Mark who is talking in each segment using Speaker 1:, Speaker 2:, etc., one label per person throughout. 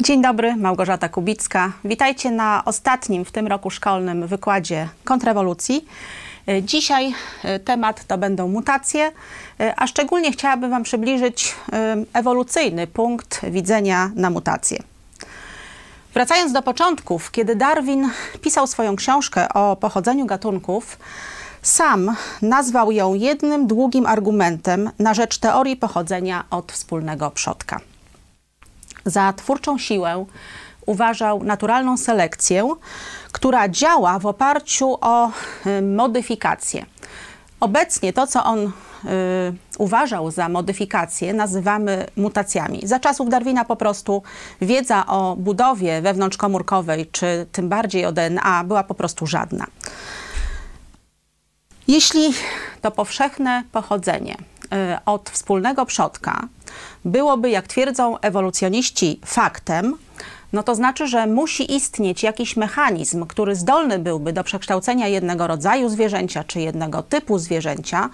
Speaker 1: Dzień dobry, Małgorzata Kubicka. Witajcie na ostatnim w tym roku szkolnym wykładzie kontrrewolucji. Dzisiaj e, temat to będą mutacje, e, a szczególnie chciałabym Wam przybliżyć e, ewolucyjny punkt widzenia na mutacje. Wracając do początków, kiedy Darwin pisał swoją książkę o pochodzeniu gatunków, sam nazwał ją jednym długim argumentem na rzecz teorii pochodzenia od wspólnego przodka. Za twórczą siłę uważał naturalną selekcję, która działa w oparciu o y, modyfikację. Obecnie to, co on y, uważał za modyfikację, nazywamy mutacjami. Za czasów Darwina po prostu wiedza o budowie wewnątrzkomórkowej, czy tym bardziej o DNA, była po prostu żadna. Jeśli to powszechne pochodzenie od wspólnego przodka byłoby, jak twierdzą ewolucjoniści, faktem, no to znaczy, że musi istnieć jakiś mechanizm, który zdolny byłby do przekształcenia jednego rodzaju zwierzęcia czy jednego typu zwierzęcia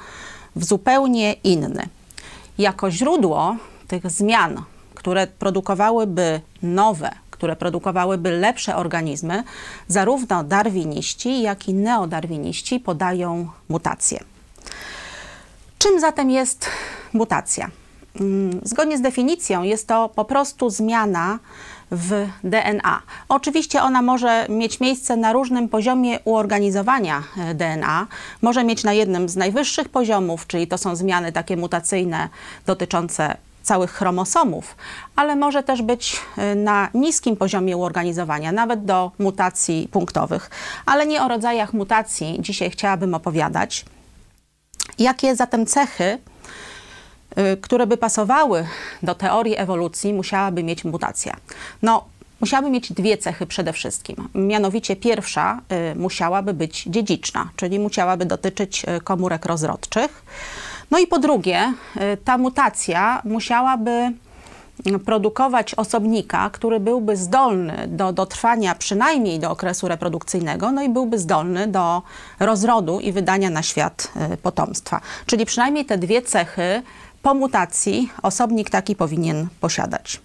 Speaker 1: w zupełnie inny. Jako źródło tych zmian, które produkowałyby nowe, które produkowałyby lepsze organizmy, zarówno darwiniści, jak i neodarwiniści podają mutacje. Czym zatem jest mutacja? Mm, zgodnie z definicją jest to po prostu zmiana w DNA. Oczywiście ona może mieć miejsce na różnym poziomie uorganizowania e, DNA. Może mieć na jednym z najwyższych poziomów, czyli to są zmiany takie mutacyjne dotyczące całych chromosomów, ale może też być e, na niskim poziomie uorganizowania, nawet do mutacji punktowych. Ale nie o rodzajach mutacji dzisiaj chciałabym opowiadać. Jakie zatem cechy Y, które by pasowały do teorii ewolucji, musiałaby mieć mutacja. No, musiałaby mieć dwie cechy przede wszystkim. Mianowicie pierwsza y, musiałaby być dziedziczna, czyli musiałaby dotyczyć y, komórek rozrodczych. No i po drugie, ta mutacja musiałaby produkować osobnika, który byłby zdolny do dotrwania przynajmniej do okresu reprodukcyjnego, no i byłby zdolny do rozrodu i wydania na świat potomstwa. Czyli przynajmniej te dwie cechy po mutacji osobnik taki powinien posiadać.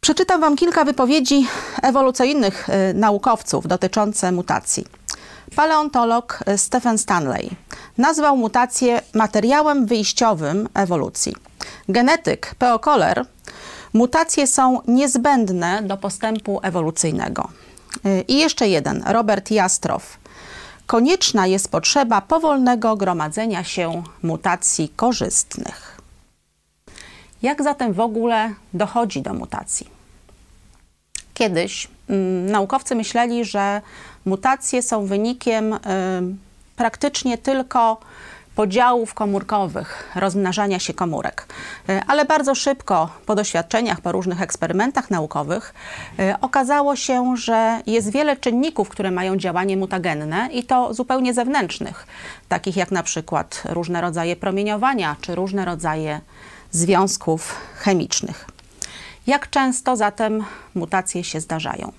Speaker 1: Przeczytam Wam kilka wypowiedzi ewolucyjnych y, naukowców dotyczące mutacji. Paleontolog y, Stephen Stanley nazwał mutację materiałem wyjściowym ewolucji. Genetyk P.O. Koller mutacje są niezbędne do postępu ewolucyjnego. Y, I jeszcze jeden, Robert Jastrow konieczna jest potrzeba powolnego gromadzenia się mutacji korzystnych. Jak zatem w ogóle dochodzi do mutacji? Kiedyś mm, naukowcy myśleli, że mutacje są wynikiem y, praktycznie tylko podziałów komórkowych, rozmnażania się komórek. E, ale bardzo szybko, po doświadczeniach, po różnych eksperymentach naukowych, e, okazało się, że jest wiele czynników, które mają działanie mutagenne i to zupełnie zewnętrznych, takich jak na przykład różne rodzaje promieniowania czy różne rodzaje związków chemicznych. Jak często zatem mutacje się zdarzają?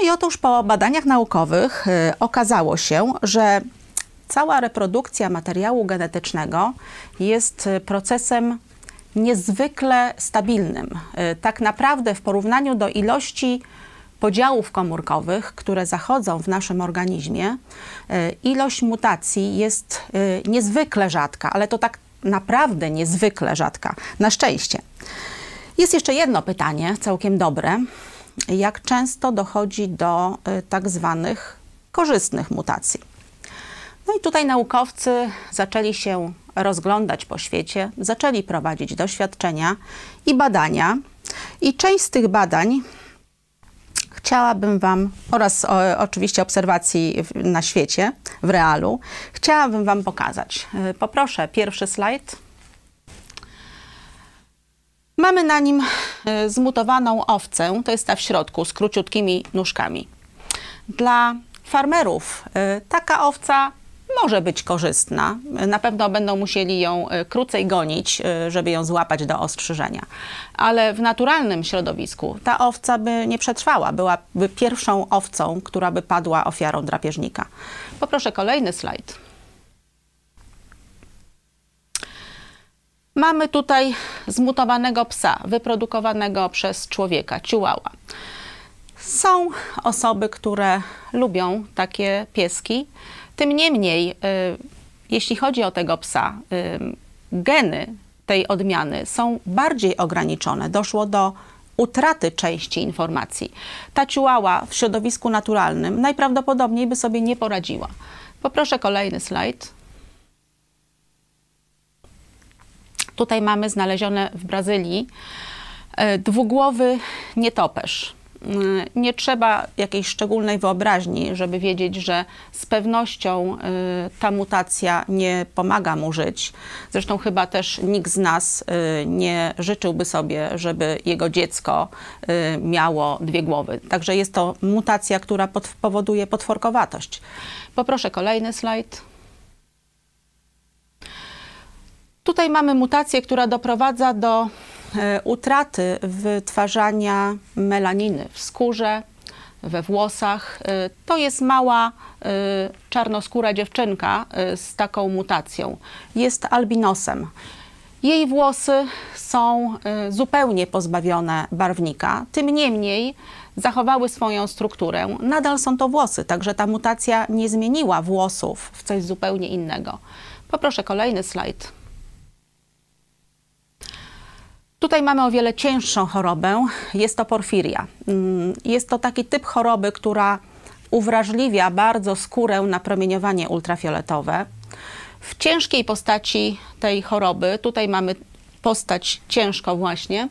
Speaker 1: No i otóż po badaniach naukowych e, okazało się, że cała reprodukcja materiału genetycznego jest y, procesem niezwykle stabilnym. Y, tak naprawdę w porównaniu do ilości podziałów komórkowych, które zachodzą w naszym organizmie, y, ilość mutacji jest niezwykle rzadka, ale to tak naprawdę niezwykle rzadka. Na szczęście. Jest jeszcze jedno pytanie, całkiem dobre. Jak często dochodzi do tak zwanych korzystnych mutacji? No i tutaj naukowcy zaczęli się rozglądać po świecie, zaczęli prowadzić doświadczenia i badania. I część z tych badań chciałabym Wam, oraz o, oczywiście obserwacji w, na świecie, w realu, chciałabym Wam pokazać. E, poproszę pierwszy slajd. Mamy na nim e, zmutowaną owcę, to jest ta w środku z króciutkimi nóżkami. Dla farmerów e, taka owca może być korzystna. Na pewno będą musieli ją e, krócej gonić, żeby ją złapać do ostrzyżenia. Ale w naturalnym środowisku ta owca by nie przetrwała, byłaby pierwszą owcą, która by padła ofiarą drapieżnika. Poproszę kolejny slajd. Mamy tutaj zmutowanego psa, wyprodukowanego przez człowieka, chihuahua. Są osoby, które lubią takie pieski. Tym niemniej, y, jeśli chodzi o tego psa, y, geny tej odmiany są bardziej ograniczone. Doszło do utraty części informacji. Ta chihuahua w środowisku naturalnym najprawdopodobniej by sobie nie poradziła. Poproszę kolejny slajd. Tutaj mamy znalezione w Brazylii e, dwugłowy nietoperz. Mm, nie trzeba jakiejś szczególnej wyobraźni, żeby wiedzieć, że z pewnością y, ta mutacja nie pomaga mu żyć. Zresztą chyba też nikt z nas nie życzyłby sobie, żeby jego dziecko miało dwie głowy. Także jest to mutacja, która powoduje potworkowatość. Poproszę kolejny slajd. Tutaj mamy mutację, która doprowadza do E, utraty wytwarzania melaniny w skórze, we włosach. E, to jest mała e, czarnoskóra dziewczynka z taką mutacją. Jest albinosem. Jej włosy są zupełnie pozbawione barwnika, tym niemniej zachowały swoją strukturę. Nadal są to włosy, także ta mutacja nie zmieniła włosów w coś zupełnie innego. Poproszę kolejny slajd. Tutaj mamy o wiele cięższą chorobę. Jest to porfiria. Mm, jest to taki typ choroby, która uwrażliwia bardzo skórę na promieniowanie ultrafioletowe. W ciężkiej postaci tej choroby, tutaj mamy postać ciężko właśnie,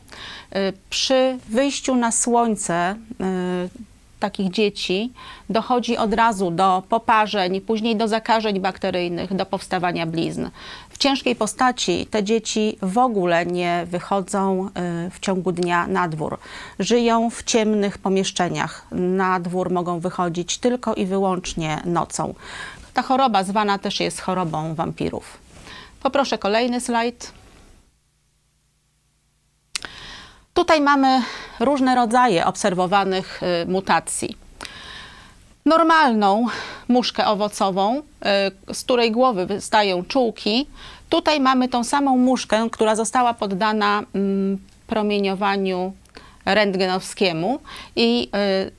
Speaker 1: y, przy wyjściu na słońce y, takich dzieci dochodzi od razu do poparzeń, później do zakażeń bakteryjnych, do powstawania blizn. W ciężkiej postaci te dzieci w ogóle nie wychodzą y, w ciągu dnia na dwór. Żyją w ciemnych pomieszczeniach. Na dwór mogą wychodzić tylko i wyłącznie nocą. Ta choroba zwana też jest chorobą wampirów. Poproszę kolejny slajd. Tutaj mamy różne rodzaje obserwowanych y, mutacji. Normalną muszkę owocową, y, z której głowy wystają czułki. Tutaj mamy tą samą muszkę, która została poddana mm, promieniowaniu rentgenowskiemu i y,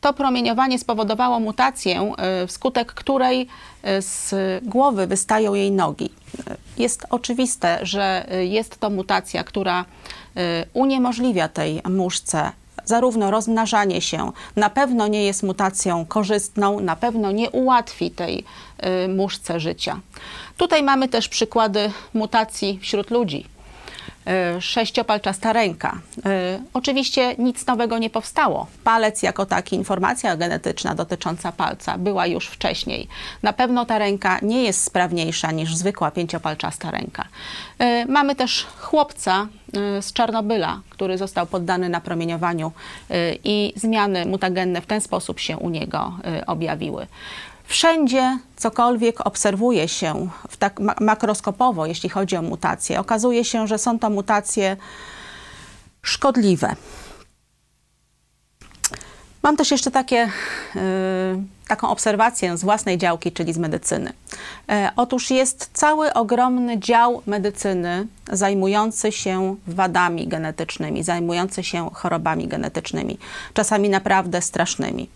Speaker 1: to promieniowanie spowodowało mutację, wskutek której z głowy wystają jej nogi. Jest oczywiste, że jest to mutacja, która Y, uniemożliwia tej muszce zarówno rozmnażanie się, na pewno nie jest mutacją korzystną, na pewno nie ułatwi tej y, muszce życia. Tutaj mamy też przykłady mutacji wśród ludzi. E, sześciopalczasta ręka. E, oczywiście nic nowego nie powstało. Palec jako taki, informacja genetyczna dotycząca palca była już wcześniej. Na pewno ta ręka nie jest sprawniejsza niż zwykła pięciopalczasta ręka. Mamy też chłopca z Czarnobyla, który został poddany napromieniowaniu i zmiany mutagenne w ten sposób się u niego objawiły. Wszędzie cokolwiek obserwuje się w tak makroskopowo, jeśli chodzi o mutacje, okazuje się, że są to mutacje szkodliwe. Mam też jeszcze takie, y, taką obserwację z własnej działki, czyli z medycyny. E, otóż jest cały ogromny dział medycyny zajmujący się wadami genetycznymi, zajmujący się chorobami genetycznymi, czasami naprawdę strasznymi.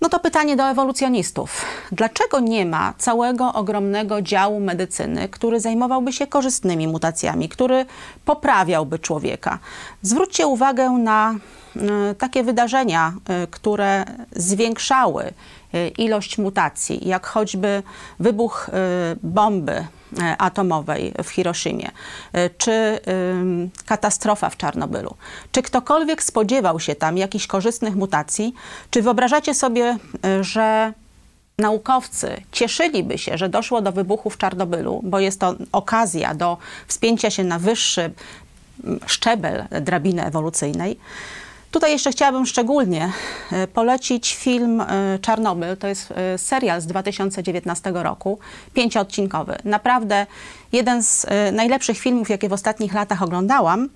Speaker 1: No to pytanie do ewolucjonistów. Dlaczego nie ma całego ogromnego działu medycyny, który zajmowałby się korzystnymi mutacjami, który poprawiałby człowieka? Zwróćcie uwagę na takie wydarzenia, y, które zwiększały y, ilość mutacji, jak choćby wybuch bomby E, atomowej w Hiroshimie, e, czy katastrofa w Czarnobylu. Czy ktokolwiek spodziewał się tam jakichś korzystnych mutacji? Czy wyobrażacie sobie, e, że naukowcy cieszyliby się, że doszło do wybuchu w Czarnobylu, bo jest to okazja do wspięcia się na wyższy szczebel drabiny ewolucyjnej? Tutaj jeszcze chciałabym szczególnie e, polecić film e, Czarnobyl. To jest e, serial z 2019 roku, pięcioodcinkowy. Naprawdę jeden z najlepszych filmów, jakie w ostatnich latach oglądałam.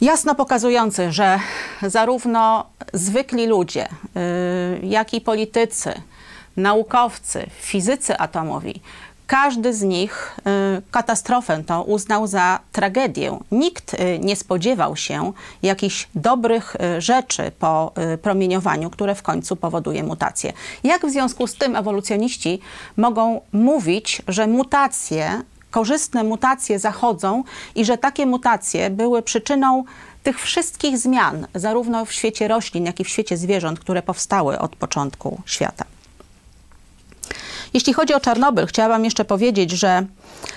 Speaker 1: Jasno pokazujący, że zarówno zwykli ludzie, jak i politycy, naukowcy, fizycy atomowi, każdy z nich katastrofę to uznał za tragedię. Nikt nie spodziewał się jakichś dobrych rzeczy po promieniowaniu, które w końcu powoduje mutację. Jak w związku z tym ewolucjoniści mogą mówić, że mutacje korzystne mutacje zachodzą i że takie mutacje były przyczyną tych wszystkich zmian, zarówno w świecie roślin, jak i w świecie zwierząt, które powstały od początku świata. Jeśli chodzi o Czarnobyl, chciałabym jeszcze powiedzieć, że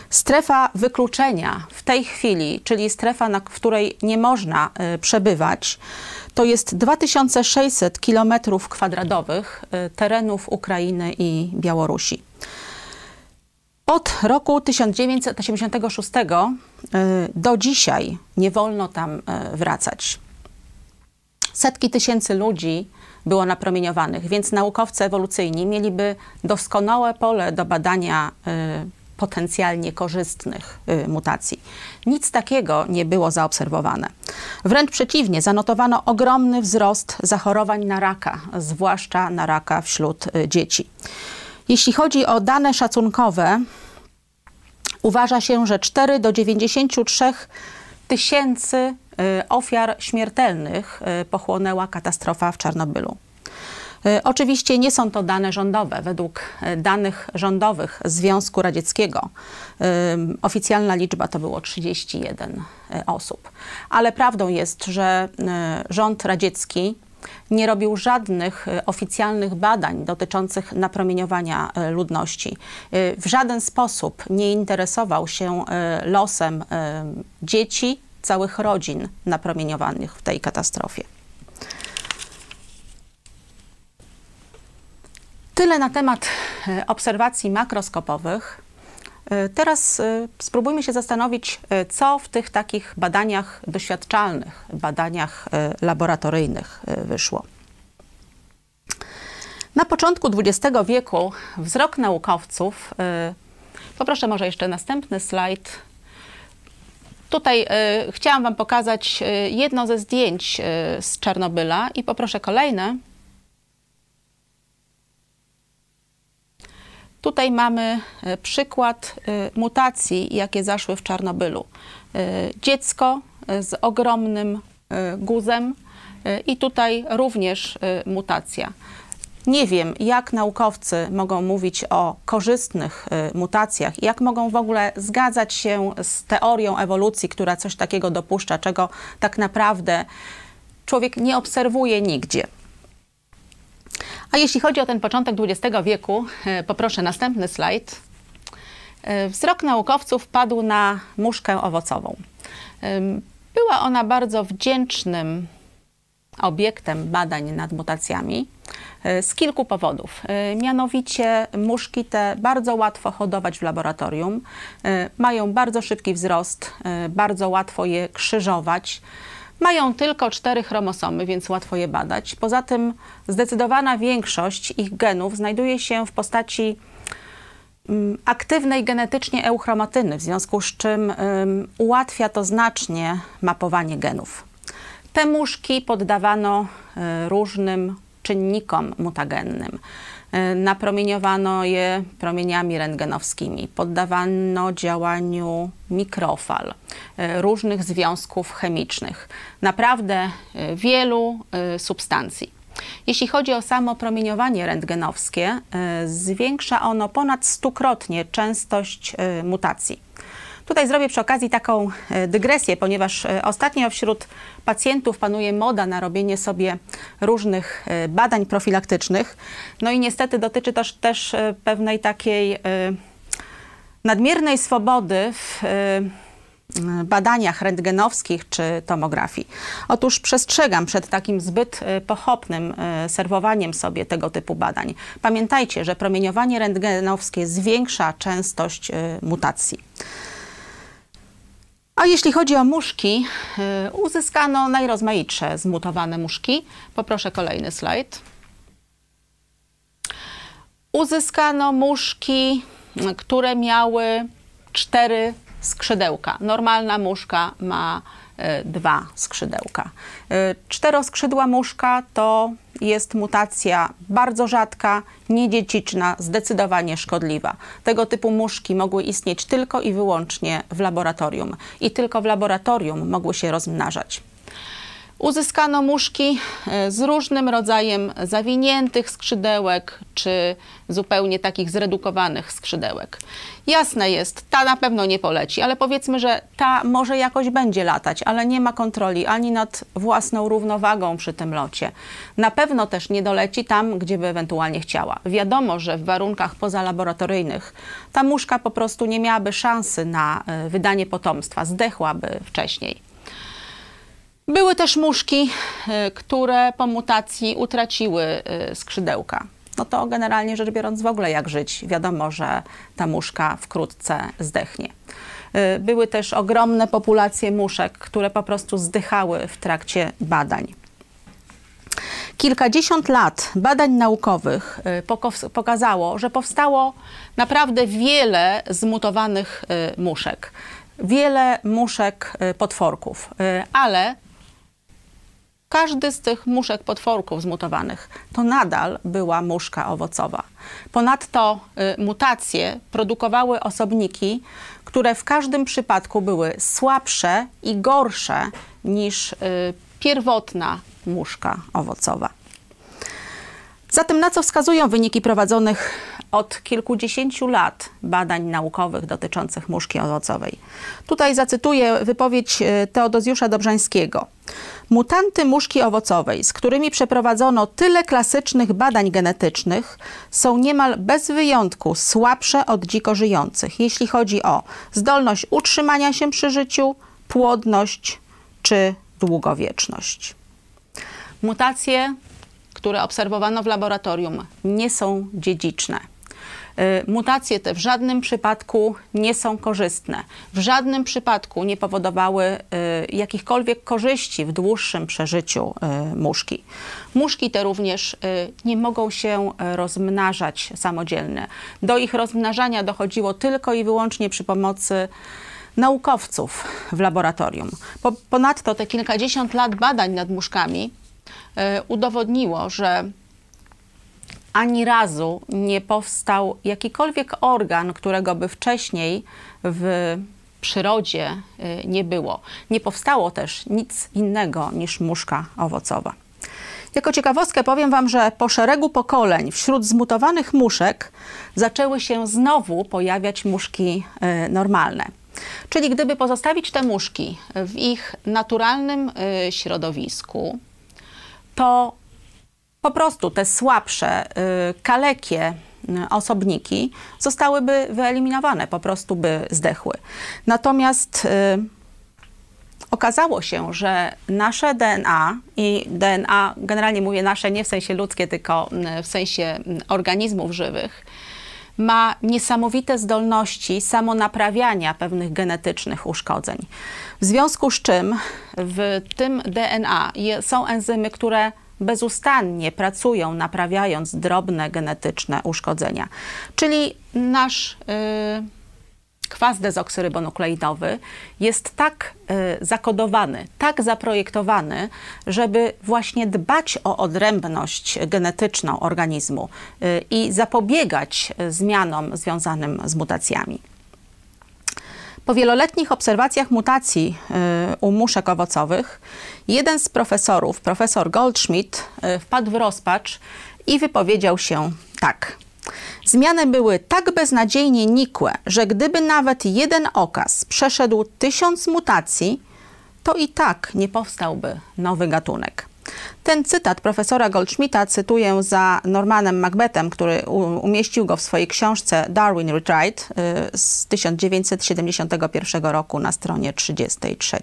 Speaker 1: strefa wykluczenia w tej chwili, czyli strefa, na, której nie można y, przebywać, to jest 2600 km kwadratowych terenów Ukrainy i Białorusi. Od roku 1986 y, do dzisiaj nie wolno tam y, wracać. Setki tysięcy ludzi było napromieniowanych, więc naukowcy ewolucyjni mieliby doskonałe pole do badania y, potencjalnie korzystnych mutacji. Nic takiego nie było zaobserwowane. Wręcz przeciwnie, zanotowano ogromny wzrost zachorowań na raka, zwłaszcza na raka wśród dzieci. Jeśli chodzi o dane szacunkowe, uważa się, że 4 do 93 tysięcy y, ofiar śmiertelnych y, pochłonęła katastrofa w Czarnobylu. Y, oczywiście nie są to dane rządowe. Według danych rządowych Związku Radzieckiego oficjalna liczba to było 31 osób. Ale prawdą jest, że rząd radziecki nie robił żadnych e, oficjalnych badań dotyczących napromieniowania e, ludności. E, w żaden sposób nie interesował się losem dzieci, całych rodzin napromieniowanych w tej katastrofie. Tyle na temat obserwacji makroskopowych. E, teraz e, spróbujmy się zastanowić, e, co w tych takich badaniach doświadczalnych, badaniach laboratoryjnych wyszło. Na początku XX wieku wzrok naukowców, poproszę może jeszcze następny slajd. Tutaj chciałam Wam pokazać jedno ze zdjęć z Czarnobyla i poproszę kolejne. Tutaj mamy przykład mutacji, jakie zaszły w Czarnobylu. Dziecko z ogromnym guzem i tutaj również mutacja. Nie wiem, jak naukowcy mogą mówić o korzystnych mutacjach, jak mogą w ogóle zgadzać się z teorią ewolucji, która coś takiego dopuszcza, czego tak naprawdę człowiek nie obserwuje nigdzie. A jeśli chodzi o ten początek XX wieku, e, poproszę następny slajd. E, wzrok naukowców padł na muszkę owocową. Była ona bardzo wdzięcznym obiektem badań nad mutacjami e, z kilku powodów. Mianowicie muszki te bardzo łatwo hodować w laboratorium, mają bardzo szybki wzrost, bardzo łatwo je krzyżować. Mają tylko cztery chromosomy, więc łatwo je badać. Poza tym zdecydowana większość ich genów znajduje się w postaci mm, aktywnej genetycznie euchromatyny, w związku z czym ułatwia to znacznie mapowanie genów. Te muszki poddawano y, różnym czynnikom mutagennym. E, napromieniowano je promieniami rentgenowskimi, poddawano działaniu mikrofal, e, różnych związków chemicznych, naprawdę e, wielu substancji. Jeśli chodzi o samo promieniowanie rentgenowskie, zwiększa ono ponad stukrotnie częstość mutacji. Tutaj zrobię przy okazji taką e, dygresję, ponieważ e, ostatnio wśród pacjentów panuje moda na robienie sobie różnych e, badań profilaktycznych. No i niestety dotyczy to też pewnej takiej nadmiernej swobody w badaniach rentgenowskich czy tomografii. Otóż przestrzegam przed takim zbyt pochopnym serwowaniem sobie tego typu badań. Pamiętajcie, że promieniowanie rentgenowskie zwiększa częstość mutacji. A jeśli chodzi o muszki, y, uzyskano najrozmaitsze zmutowane muszki. Poproszę kolejny slajd. Uzyskano muszki, które miały cztery skrzydełka. Normalna muszka ma dwa skrzydełka. Czteroskrzydła muszka to jest mutacja bardzo rzadka, niedziedziczna, zdecydowanie szkodliwa. Tego typu muszki mogły istnieć tylko i wyłącznie w laboratorium i tylko w laboratorium mogły się rozmnażać. Uzyskano muszki e, z różnym rodzajem zawiniętych skrzydełek, czy zupełnie takich zredukowanych skrzydełek. Jasne jest, ta na pewno nie poleci, ale powiedzmy, że ta może jakoś będzie latać, ale nie ma kontroli ani nad własną równowagą przy tym locie. Na pewno też nie doleci tam, gdzie by ewentualnie chciała. Wiadomo, że w warunkach pozalaboratoryjnych ta muszka po prostu nie miałaby szansy na e, wydanie potomstwa, zdechłaby wcześniej. Były też muszki, y, które po mutacji utraciły y, skrzydełka. No to generalnie rzecz biorąc w ogóle jak żyć. Wiadomo, że ta muszka wkrótce zdechnie. Y, były też ogromne populacje muszek, które po prostu zdychały w trakcie badań. Kilkadziesiąt lat badań naukowych pokazało, że powstało naprawdę wiele zmutowanych muszek, wiele muszek potworków, ale każdy z tych muszek potworków zmutowanych to nadal była muszka owocowa. Ponadto y, mutacje produkowały osobniki, które w każdym przypadku były słabsze i gorsze niż y, pierwotna muszka owocowa. Zatem na co wskazują wyniki prowadzonych od kilkudziesięciu lat badań naukowych dotyczących muszki owocowej? Tutaj zacytuję wypowiedź y, Teodozjusza Dobrzańskiego. Mutanty muszki owocowej, z którymi przeprowadzono tyle klasycznych badań genetycznych, są niemal bez wyjątku słabsze od dziko żyjących, jeśli chodzi o zdolność utrzymania się przy życiu, płodność czy długowieczność. Mutacje, które obserwowano w laboratorium, nie są dziedziczne. Y, mutacje te w żadnym przypadku nie są korzystne. W żadnym przypadku nie powodowały y, jakichkolwiek korzyści w dłuższym przeżyciu y, muszki. Muszki te również nie mogą się rozmnażać samodzielnie. Do ich rozmnażania dochodziło tylko i wyłącznie przy pomocy naukowców w laboratorium. Ponadto te kilkadziesiąt lat badań nad muszkami udowodniło, że ani razu nie powstał jakikolwiek organ, którego by wcześniej w przyrodzie y, nie było. Nie powstało też nic innego niż muszka owocowa. Jako ciekawostkę powiem Wam, że po szeregu pokoleń wśród zmutowanych muszek zaczęły się znowu pojawiać muszki y, normalne. Czyli gdyby pozostawić te muszki w ich naturalnym y, środowisku, to po prostu te słabsze, y, kalekie y, osobniki zostałyby wyeliminowane, po prostu by zdechły. Natomiast y, okazało się, że nasze DNA i DNA, generalnie mówię nasze nie w sensie ludzkie, tylko w sensie organizmów żywych, ma niesamowite zdolności samonaprawiania pewnych genetycznych uszkodzeń. W związku z czym w tym DNA są enzymy, które bezustannie pracują, naprawiając drobne genetyczne uszkodzenia. Czyli nasz y, kwas dezoksyrybonukleidowy jest tak y, zakodowany, tak zaprojektowany, żeby właśnie dbać o odrębność genetyczną organizmu y, i zapobiegać zmianom związanym z mutacjami. Po wieloletnich obserwacjach mutacji y, u muszek owocowych, jeden z profesorów, profesor Goldschmidt, y, wpadł w rozpacz i wypowiedział się tak. Zmiany były tak beznadziejnie nikłe, że gdyby nawet jeden okaz przeszedł tysiąc mutacji, to i tak nie powstałby nowy gatunek. Ten cytat profesora Goldschmidta cytuję za Normanem Macbethem, który umieścił go w swojej książce Darwin Retried y, z 1971 roku na stronie 33.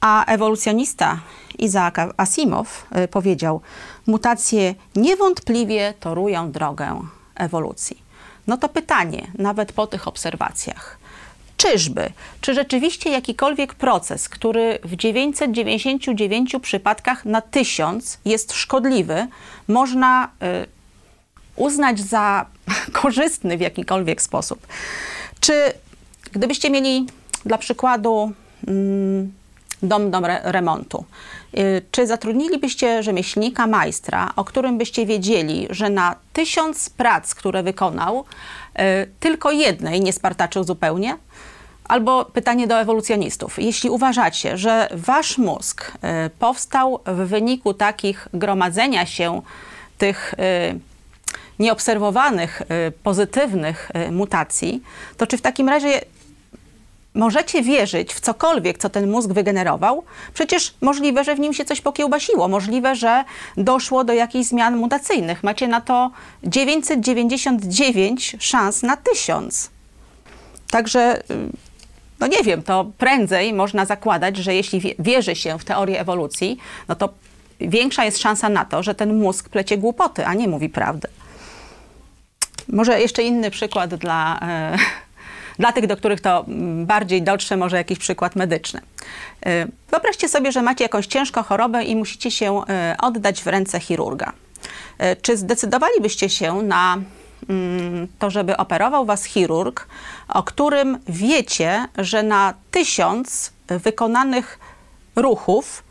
Speaker 1: A ewolucjonista Isaac Asimov y, powiedział: Mutacje niewątpliwie torują drogę ewolucji. No to pytanie, nawet po tych obserwacjach Czyżby? Czy rzeczywiście jakikolwiek proces, który w 999 przypadkach na 1000 jest szkodliwy, można y, uznać za korzystny w jakikolwiek sposób? Czy gdybyście mieli dla przykładu mm, dom do remontu. Y, czy zatrudnilibyście rzemieślnika, majstra, o którym byście wiedzieli, że na tysiąc prac, które wykonał, y, tylko jednej nie spartaczył zupełnie? Albo pytanie do ewolucjonistów. Jeśli uważacie, że wasz mózg y, powstał w wyniku takich gromadzenia się tych nieobserwowanych pozytywnych mutacji, to czy w takim razie możecie wierzyć w cokolwiek, co ten mózg wygenerował, przecież możliwe, że w nim się coś pokiełbasiło, możliwe, że doszło do jakichś zmian mutacyjnych. Macie na to 999 szans na 1000. Także, y, no nie wiem, to prędzej można zakładać, że jeśli wierzy się w teorię ewolucji, no to większa jest szansa na to, że ten mózg plecie głupoty, a nie mówi prawdy. Może jeszcze inny przykład dla. E, dla tych, do których to mm, bardziej dotrze może jakiś przykład medyczny. Y, wyobraźcie sobie, że macie jakąś ciężką chorobę i musicie się y, oddać w ręce chirurga. Y, czy zdecydowalibyście się na to, żeby operował was chirurg, o którym wiecie, że na tysiąc wykonanych ruchów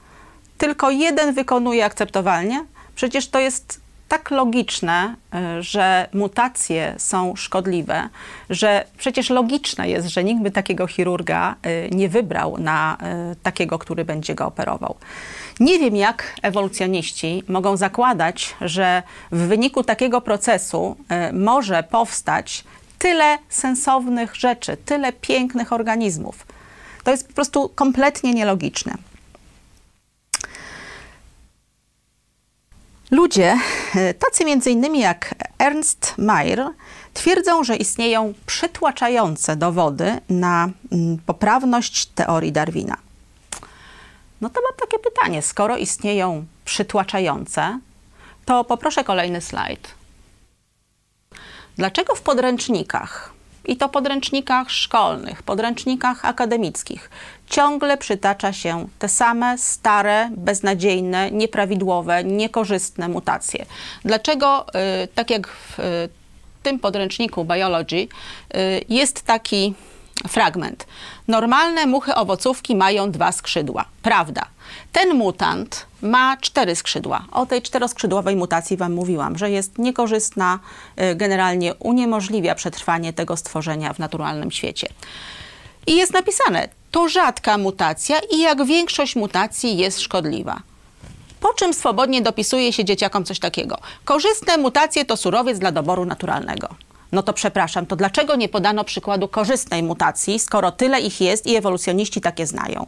Speaker 1: tylko jeden wykonuje akceptowalnie? Przecież to jest tak logiczne, y, że mutacje są szkodliwe, że przecież logiczne jest, że nikt by takiego chirurga y, nie wybrał na y, takiego, który będzie go operował. Nie wiem, jak ewolucjoniści mogą zakładać, że w wyniku takiego procesu może powstać tyle sensownych rzeczy, tyle pięknych organizmów. To jest po prostu kompletnie nielogiczne. Ludzie, e, tacy innymi jak Ernst Mayr, twierdzą, że istnieją przytłaczające dowody na mm, poprawność teorii Darwina. No to mam takie pytanie, skoro istnieją przytłaczające, to poproszę kolejny slajd. Dlaczego w podręcznikach i to podręcznikach szkolnych, podręcznikach akademickich, ciągle przytacza się te same stare, beznadziejne, nieprawidłowe, niekorzystne mutacje. Dlaczego, y, tak jak w y, tym podręczniku Biology, y, jest taki fragment. Normalne muchy owocówki mają dwa skrzydła. Prawda. Ten mutant ma cztery skrzydła. O tej czteroskrzydłowej mutacji Wam mówiłam, że jest niekorzystna, generalnie uniemożliwia przetrwanie tego stworzenia w naturalnym świecie. I jest napisane, to rzadka mutacja i jak większość mutacji jest szkodliwa. Po czym swobodnie dopisuje się dzieciakom coś takiego. Korzystne mutacje to surowiec dla doboru naturalnego. No to przepraszam, to dlaczego nie podano przykładu korzystnej mutacji, skoro tyle ich jest i ewolucjoniści takie znają?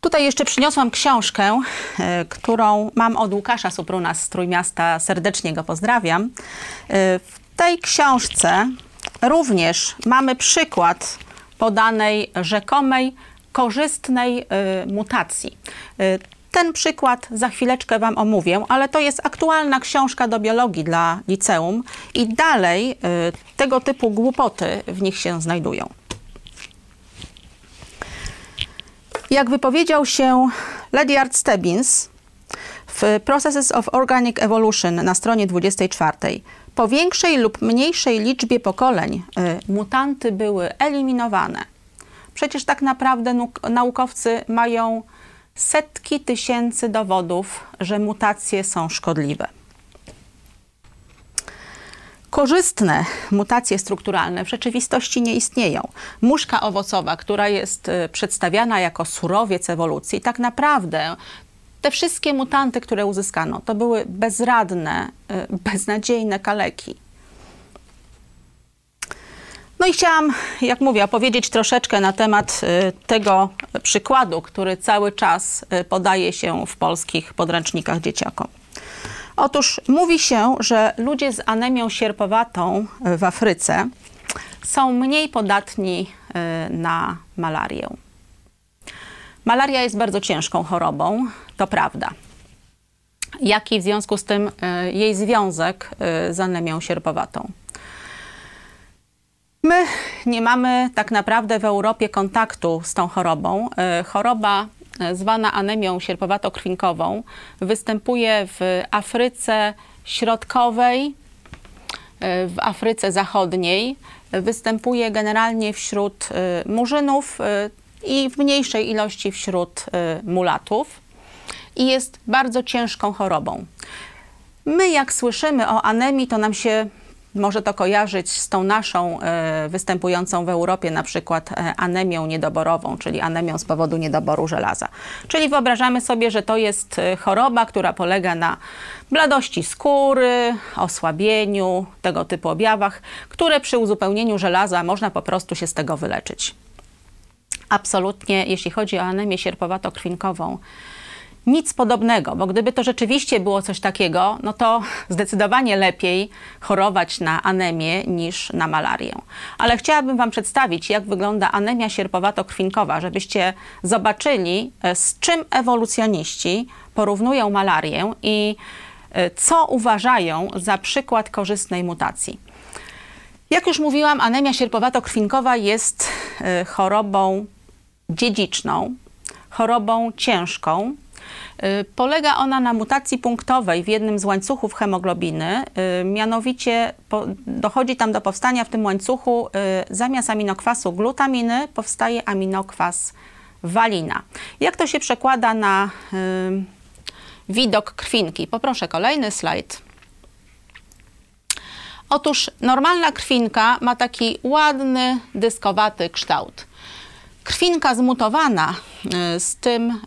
Speaker 1: Tutaj jeszcze przyniosłam książkę, e, którą mam od Łukasza Supruna z Trójmiasta. Serdecznie go pozdrawiam. E, w tej książce również mamy przykład podanej rzekomej korzystnej e, mutacji. Ten przykład za chwileczkę Wam omówię, ale to jest aktualna książka do biologii dla liceum i dalej tego typu głupoty w nich się znajdują. Jak wypowiedział się Ledyard Stebbins w Processes of Organic Evolution na stronie 24, po większej lub mniejszej liczbie pokoleń y, mutanty były eliminowane. Przecież tak naprawdę naukowcy mają setki tysięcy dowodów, że mutacje są szkodliwe. Korzystne mutacje strukturalne w rzeczywistości nie istnieją. Muszka owocowa, która jest y, przedstawiana jako surowiec ewolucji, tak naprawdę te wszystkie mutanty, które uzyskano, to były bezradne, y, beznadziejne kaleki. No i chciałam, jak mówię, opowiedzieć troszeczkę na temat y, tego przykładu, który cały czas podaje się w polskich podręcznikach dzieciakom. Otóż mówi się, że ludzie z anemią sierpowatą w Afryce są mniej podatni y, na malarię. Malaria jest bardzo ciężką chorobą, to prawda. Jaki w związku z tym y, jej związek y, z anemią sierpowatą? My nie mamy tak naprawdę w Europie kontaktu z tą chorobą. Choroba zwana anemią sierpowato-krwinkową występuje w Afryce Środkowej, w Afryce Zachodniej występuje generalnie wśród murzynów i w mniejszej ilości wśród mulatów i jest bardzo ciężką chorobą. My, jak słyszymy o anemii, to nam się może to kojarzyć z tą naszą e, występującą w Europie, na przykład e, anemią niedoborową, czyli anemią z powodu niedoboru żelaza. Czyli wyobrażamy sobie, że to jest choroba, która polega na bladości skóry, osłabieniu, tego typu objawach, które przy uzupełnieniu żelaza można po prostu się z tego wyleczyć. Absolutnie, jeśli chodzi o anemię sierpowato-krwinkową, nic podobnego, bo gdyby to rzeczywiście było coś takiego, no to zdecydowanie lepiej chorować na anemię niż na malarię. Ale chciałabym Wam przedstawić, jak wygląda anemia sierpowato-krwinkowa, żebyście zobaczyli, e, z czym ewolucjoniści porównują malarię i e, co uważają za przykład korzystnej mutacji. Jak już mówiłam, anemia sierpowato-krwinkowa jest e, chorobą dziedziczną, chorobą ciężką, Y, polega ona na mutacji punktowej w jednym z łańcuchów hemoglobiny, y, mianowicie dochodzi tam do powstania w tym łańcuchu y, zamiast aminokwasu glutaminy powstaje aminokwas walina. Jak to się przekłada na widok krwinki? Poproszę kolejny slajd. Otóż normalna krwinka ma taki ładny, dyskowaty kształt. Krwinka zmutowana z tym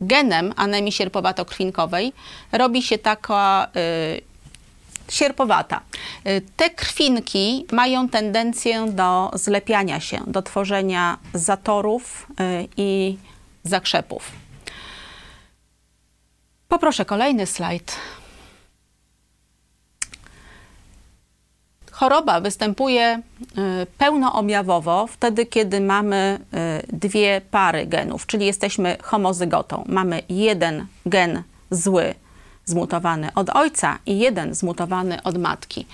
Speaker 1: genem anemii sierpowato-krwinkowej robi się taka y, sierpowata. Y, te krwinki mają tendencję do zlepiania się, do tworzenia zatorów y, i zakrzepów. Poproszę kolejny slajd. Choroba występuje y, pełnoobjawowo wtedy, kiedy mamy y, dwie pary genów, czyli jesteśmy homozygotą. Mamy jeden gen zły zmutowany od ojca i jeden zmutowany od matki.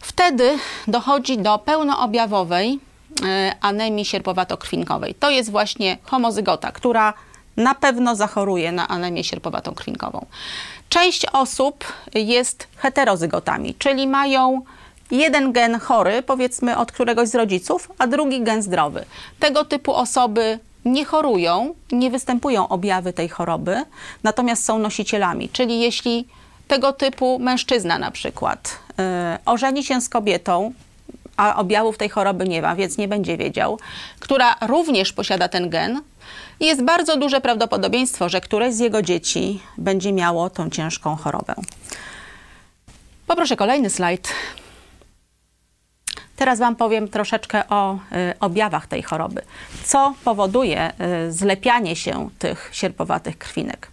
Speaker 1: Wtedy dochodzi do pełnoobjawowej y, anemii sierpowato-krwinkowej. To jest właśnie homozygota, która na pewno zachoruje na anemię sierpowatą krwinkową. Część osób jest heterozygotami, czyli mają jeden gen chory, powiedzmy od któregoś z rodziców, a drugi gen zdrowy. Tego typu osoby nie chorują, nie występują objawy tej choroby, natomiast są nosicielami. Czyli jeśli tego typu mężczyzna na przykład yy, ożeni się z kobietą, a objawów tej choroby nie ma, więc nie będzie wiedział, która również posiada ten gen, jest bardzo duże prawdopodobieństwo, że któreś z jego dzieci będzie miało tą ciężką chorobę. Poproszę kolejny slajd. Teraz Wam powiem troszeczkę o y, objawach tej choroby. Co powoduje y, zlepianie się tych sierpowatych krwinek?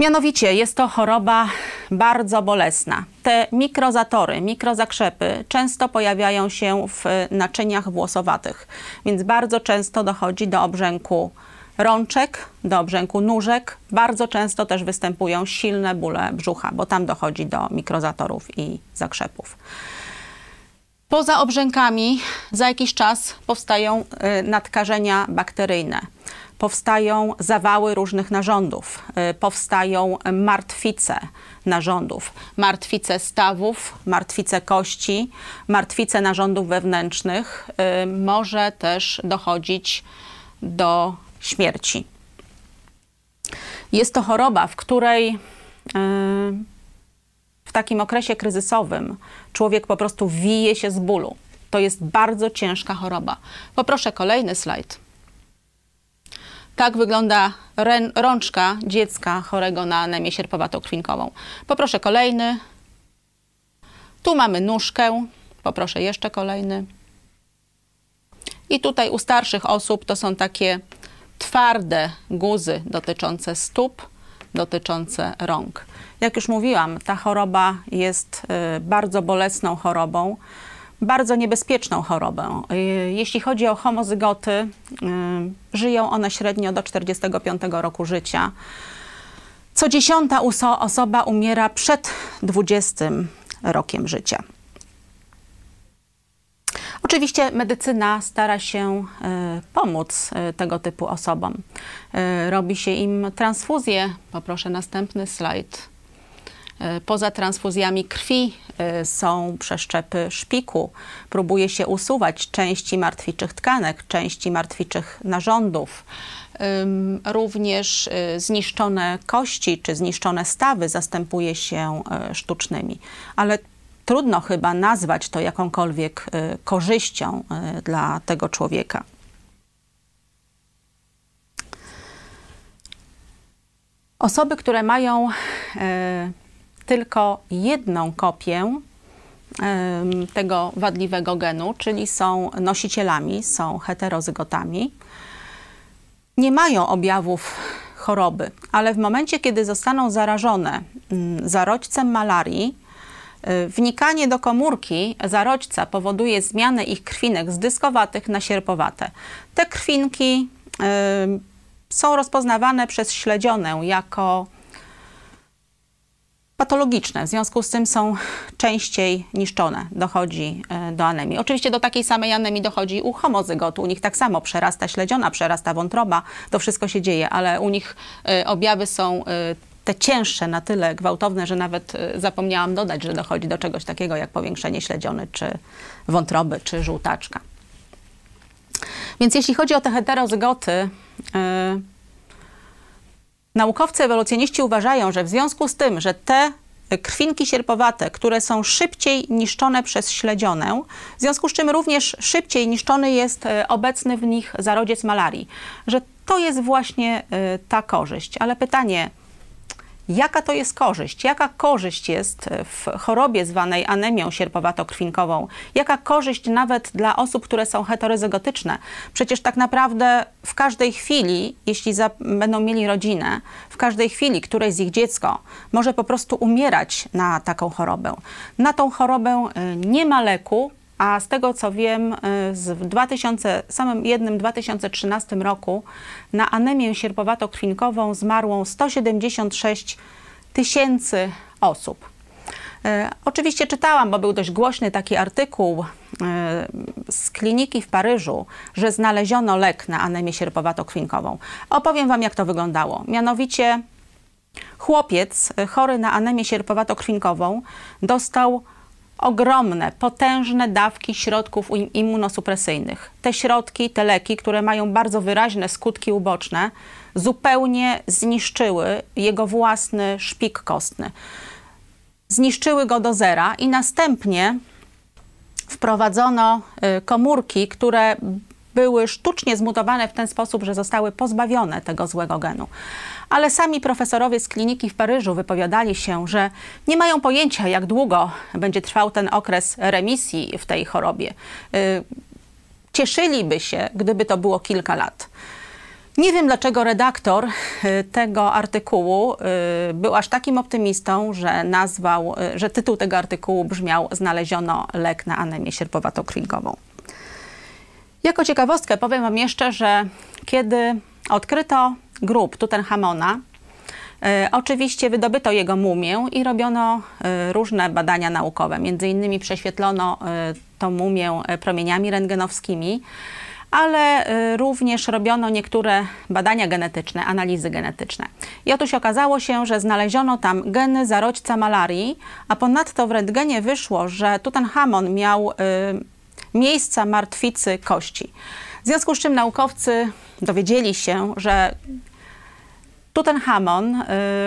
Speaker 1: Mianowicie jest to choroba bardzo bolesna. Te mikrozatory, mikrozakrzepy często pojawiają się w naczyniach włosowatych, więc bardzo często dochodzi do obrzęku rączek, do obrzęku nóżek. Bardzo często też występują silne bóle brzucha, bo tam dochodzi do mikrozatorów i zakrzepów. Poza obrzękami za jakiś czas powstają y, nadkażenia bakteryjne, powstają zawały różnych narządów, y, powstają martwice narządów, martwice stawów, martwice kości, martwice narządów wewnętrznych. Y, może też dochodzić do śmierci. Jest to choroba, w której w takim okresie kryzysowym człowiek po prostu wije się z bólu. To jest bardzo ciężka choroba. Poproszę kolejny slajd. Tak wygląda rączka dziecka chorego na anemię sierpowatą-krwinkową. Poproszę kolejny. Tu mamy nóżkę. Poproszę jeszcze kolejny. I tutaj u starszych osób to są takie twarde guzy dotyczące stóp, dotyczące rąk. Jak już mówiłam, ta choroba jest y, bardzo bolesną chorobą, bardzo niebezpieczną chorobą. Y, jeśli chodzi o homozygoty, y, żyją one średnio do 45 roku życia. Co dziesiąta osoba umiera przed 20 rokiem życia. Oczywiście medycyna stara się pomóc tego typu osobom. Robi się im transfuzję. Poproszę następny slajd. Poza transfuzjami krwi są przeszczepy szpiku. Próbuje się usuwać części martwiczych tkanek, części martwiczych narządów. Również zniszczone kości czy zniszczone stawy zastępuje się sztucznymi. Ale trudno chyba nazwać to jakąkolwiek korzyścią dla tego człowieka. Osoby, które mają e, tylko jedną kopię e, tego wadliwego genu, czyli są nosicielami, są heterozygotami, nie mają objawów choroby, ale w momencie, kiedy zostaną zarażone mm, zarodźcem malarii, e, wnikanie do komórki zarodźca powoduje zmianę ich krwinek z dyskowatych na sierpowate. Te krwinki są rozpoznawane przez śledzionę jako patologiczne, w związku z tym są częściej niszczone, dochodzi e, do anemii. Oczywiście do takiej samej anemii dochodzi u homozygotu, u nich tak samo przerasta śledziona, przerasta wątroba, to wszystko się dzieje, ale u nich e, objawy są te cięższe na tyle gwałtowne, że nawet zapomniałam dodać, że dochodzi do czegoś takiego jak powiększenie śledziony, czy wątroby, czy żółtaczka. Więc jeśli chodzi o te heterozygoty, yy, naukowcy ewolucjoniści uważają, że w związku z tym, że te krwinki sierpowate, które są szybciej niszczone przez śledzionę, w związku z czym również szybciej niszczony jest e, obecny w nich zarodziec malarii, że to jest właśnie e, ta korzyść. Ale pytanie, Jaka to jest korzyść? Jaka korzyść jest w chorobie zwanej anemią sierpowato-krwinkową? Jaka korzyść nawet dla osób, które są heterozygotyczne? Przecież tak naprawdę w każdej chwili, jeśli będą mieli rodzinę, w każdej chwili któreś z ich dziecko może po prostu umierać na taką chorobę. Na tą chorobę y, nie ma leku, a z tego co wiem, y, w 2000, samym jednym 2013 roku na anemię sierpowato-krwinkową zmarło 176 tysięcy osób. Y, oczywiście czytałam, bo był dość głośny taki artykuł y, z kliniki w Paryżu, że znaleziono lek na anemię sierpowato-krwinkową. Opowiem Wam, jak to wyglądało. Mianowicie chłopiec chory na anemię sierpowato-krwinkową dostał ogromne, potężne dawki środków immunosupresyjnych. Te środki, te leki, które mają bardzo wyraźne skutki uboczne, zupełnie zniszczyły jego własny szpik kostny. Zniszczyły go do zera i następnie wprowadzono y, komórki, które były sztucznie zmutowane w ten sposób, że zostały pozbawione tego złego genu. Ale sami profesorowie z kliniki w Paryżu wypowiadali się, że nie mają pojęcia, jak długo będzie trwał ten okres remisji w tej chorobie. Y, cieszyliby się, gdyby to było kilka lat. Nie wiem, dlaczego redaktor y, tego artykułu y, był aż takim optymistą, że nazwał, że tytuł tego artykułu brzmiał Znaleziono lek na anemię sierpowato-krwinkową. Jako ciekawostkę powiem Wam jeszcze, że kiedy odkryto grób Tutenchamona, e, Oczywiście wydobyto jego mumię i robiono e, różne badania naukowe. Między innymi prześwietlono e, tą mumię promieniami rentgenowskimi, ale również robiono niektóre badania genetyczne, analizy genetyczne. I otóż okazało się, że znaleziono tam geny zarodźca malarii, a ponadto w rentgenie wyszło, że Tutenchamon miał miejsca martwicy kości. W związku z czym naukowcy dowiedzieli się, że Tutenhamon y,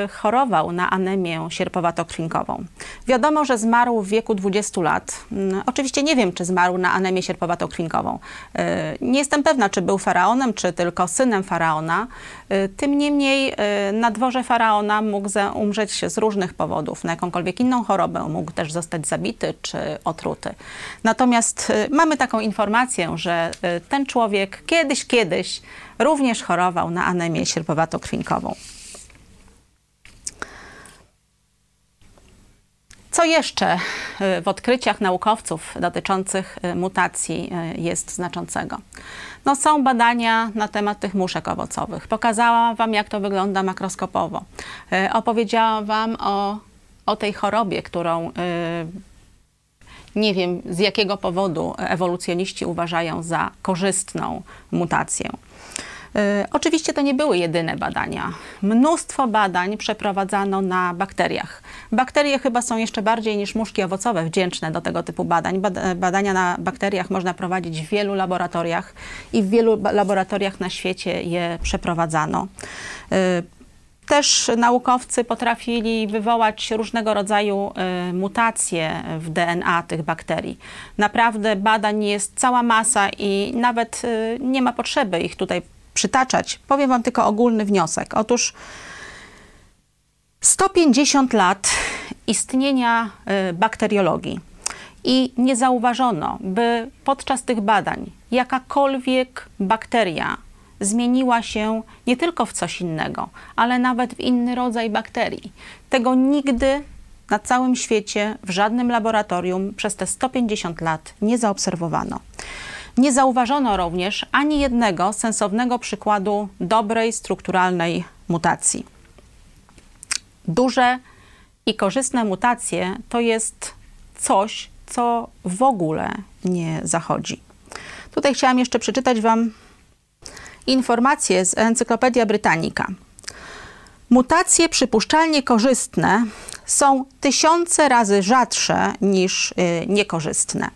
Speaker 1: chorował na anemię sierpowato-krwinkową. Wiadomo, że zmarł w wieku 20 lat. Y, oczywiście nie wiem, czy zmarł na anemię sierpowato-krwinkową. Y, nie jestem pewna, czy był faraonem, czy tylko synem faraona. Y, tym niemniej y, na dworze faraona mógł umrzeć z różnych powodów, na jakąkolwiek inną chorobę, mógł też zostać zabity czy otruty. Natomiast y, mamy taką informację, że ten człowiek kiedyś, kiedyś również chorował na anemię sierpowato-krwinkową. Co jeszcze w odkryciach naukowców dotyczących mutacji jest znaczącego? No, są badania na temat tych muszek owocowych. Pokazałam Wam, jak to wygląda makroskopowo. E, opowiedziałam Wam o, o tej chorobie, którą e, nie wiem z jakiego powodu ewolucjoniści uważają za korzystną mutację. E, oczywiście to nie były jedyne badania. Mnóstwo badań przeprowadzano na bakteriach. Bakterie chyba są jeszcze bardziej niż muszki owocowe wdzięczne do tego typu badań. Badania na bakteriach można prowadzić w wielu laboratoriach i w wielu laboratoriach na świecie je przeprowadzano. Y, też naukowcy potrafili wywołać różnego rodzaju y, mutacje w DNA tych bakterii. Naprawdę badań jest cała masa i nawet nie ma potrzeby ich tutaj przytaczać. Powiem Wam tylko ogólny wniosek. Otóż 150 lat istnienia y, bakteriologii i nie zauważono, by podczas tych badań jakakolwiek bakteria zmieniła się nie tylko w coś innego, ale nawet w inny rodzaj bakterii. Tego nigdy na całym świecie, w żadnym laboratorium przez te 150 lat nie zaobserwowano. Nie zauważono również ani jednego sensownego przykładu dobrej strukturalnej mutacji. Duże i korzystne mutacje to jest coś, co w ogóle nie zachodzi. Tutaj chciałam jeszcze przeczytać Wam informacje z Encyklopedia Britannica. Mutacje przypuszczalnie korzystne są tysiące razy rzadsze niż y, niekorzystne.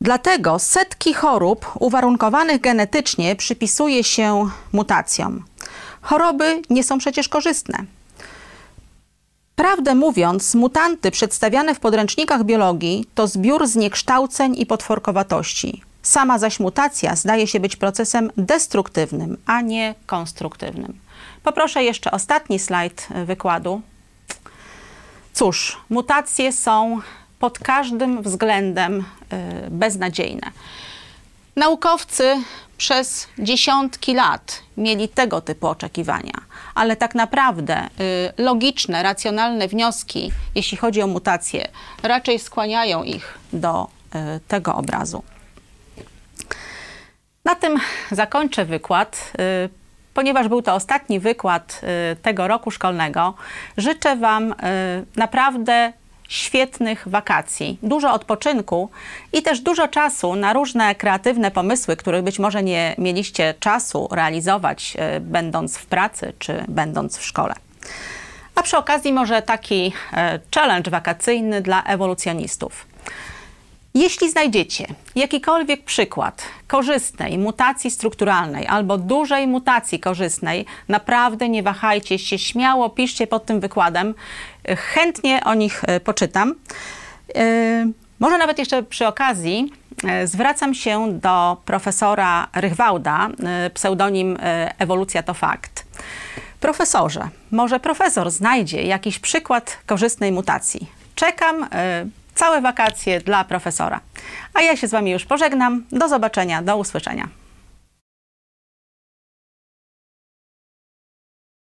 Speaker 1: Dlatego setki chorób uwarunkowanych genetycznie przypisuje się mutacjom. Choroby nie są przecież korzystne. Prawdę mówiąc, mutanty przedstawiane w podręcznikach biologii to zbiór zniekształceń i potworkowatości. Sama zaś mutacja zdaje się być procesem destruktywnym, a nie konstruktywnym. Poproszę jeszcze ostatni slajd wykładu. Cóż, mutacje są pod każdym względem y, beznadziejne. Naukowcy przez dziesiątki lat mieli tego typu oczekiwania, ale tak naprawdę y, logiczne, racjonalne wnioski, jeśli chodzi o mutacje, raczej skłaniają ich do y, tego obrazu. Na tym zakończę wykład. Ponieważ był to ostatni wykład tego roku szkolnego, życzę Wam naprawdę świetnych wakacji, dużo odpoczynku i też dużo czasu na różne kreatywne pomysły, których być może nie mieliście czasu realizować, e, będąc w pracy czy będąc w szkole. A przy okazji może taki e, challenge wakacyjny dla ewolucjonistów. Jeśli znajdziecie jakikolwiek przykład korzystnej mutacji strukturalnej albo dużej mutacji korzystnej, naprawdę nie wahajcie się, śmiało piszcie pod tym wykładem. Chętnie o nich e, poczytam. E, może nawet jeszcze przy okazji e, zwracam się do profesora Rychwałda, pseudonim Ewolucja to fakt. Profesorze, może profesor znajdzie jakiś przykład korzystnej mutacji. Czekam całe wakacje dla profesora. A ja się z Wami już pożegnam. Do zobaczenia, do usłyszenia.